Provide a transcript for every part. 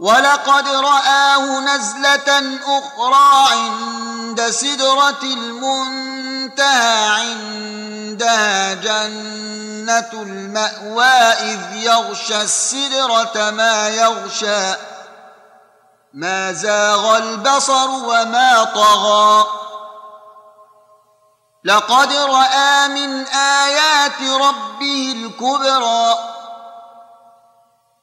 ولقد رآه نزلة أخرى عند سدرة المنتهى عندها جنة المأوى إذ يغشى السدرة ما يغشى. ما زاغ البصر وما طغى. لقد رأى من آيات ربه الكبرى.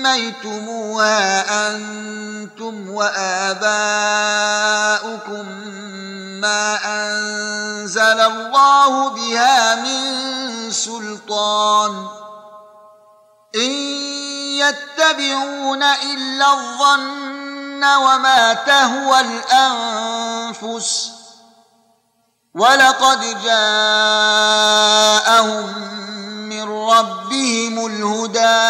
سميتموها أنتم وآباؤكم ما أنزل الله بها من سلطان إن يتبعون إلا الظن وما تهوى الأنفس ولقد جاءهم من ربهم الهدى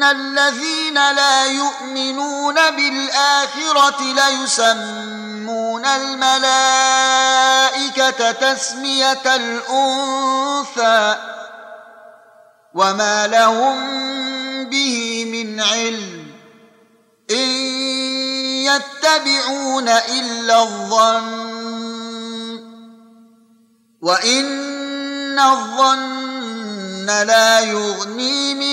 ان الذين لا يؤمنون بالاخره ليسمون الملائكه تسميه الانثى وما لهم به من علم ان يتبعون الا الظن وان الظن لا يغني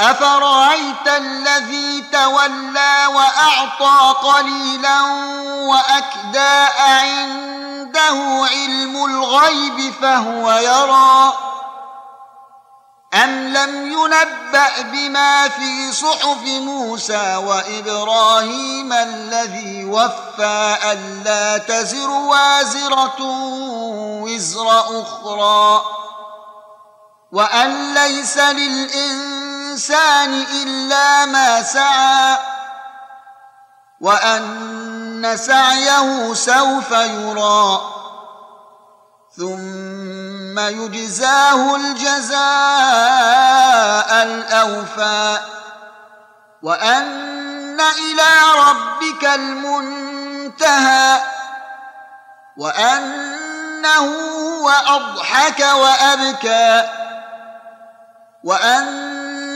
أفرأيت الذي تولى وأعطى قليلا وأكدى عنده علم الغيب فهو يرى؟ أم لم ينبأ بما في صحف موسى وإبراهيم الذي وفى ألا تزر وازرة وزر أخرى وأن ليس للإنسان إلا ما سعى وأن سعيه سوف يرى ثم يجزاه الجزاء الأوفى وأن إلى ربك المنتهى وأنه هو أضحك وأبكى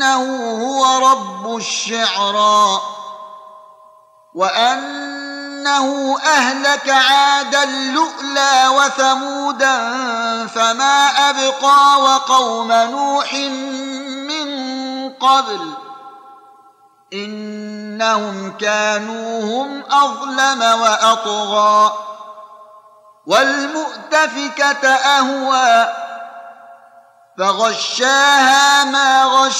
وانه هو رب الشعرى وان انه أهلك عادا لؤلا وثمودا فما أبقى وقوم نوح من قبل إنهم كانوا هم أظلم وأطغى والمؤتفكة أهوى فغشاها ما غشّى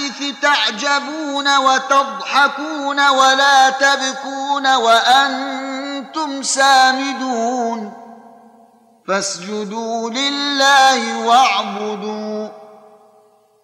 الحديث تعجبون وتضحكون ولا تبكون وأنتم سامدون فاسجدوا لله واعبدوا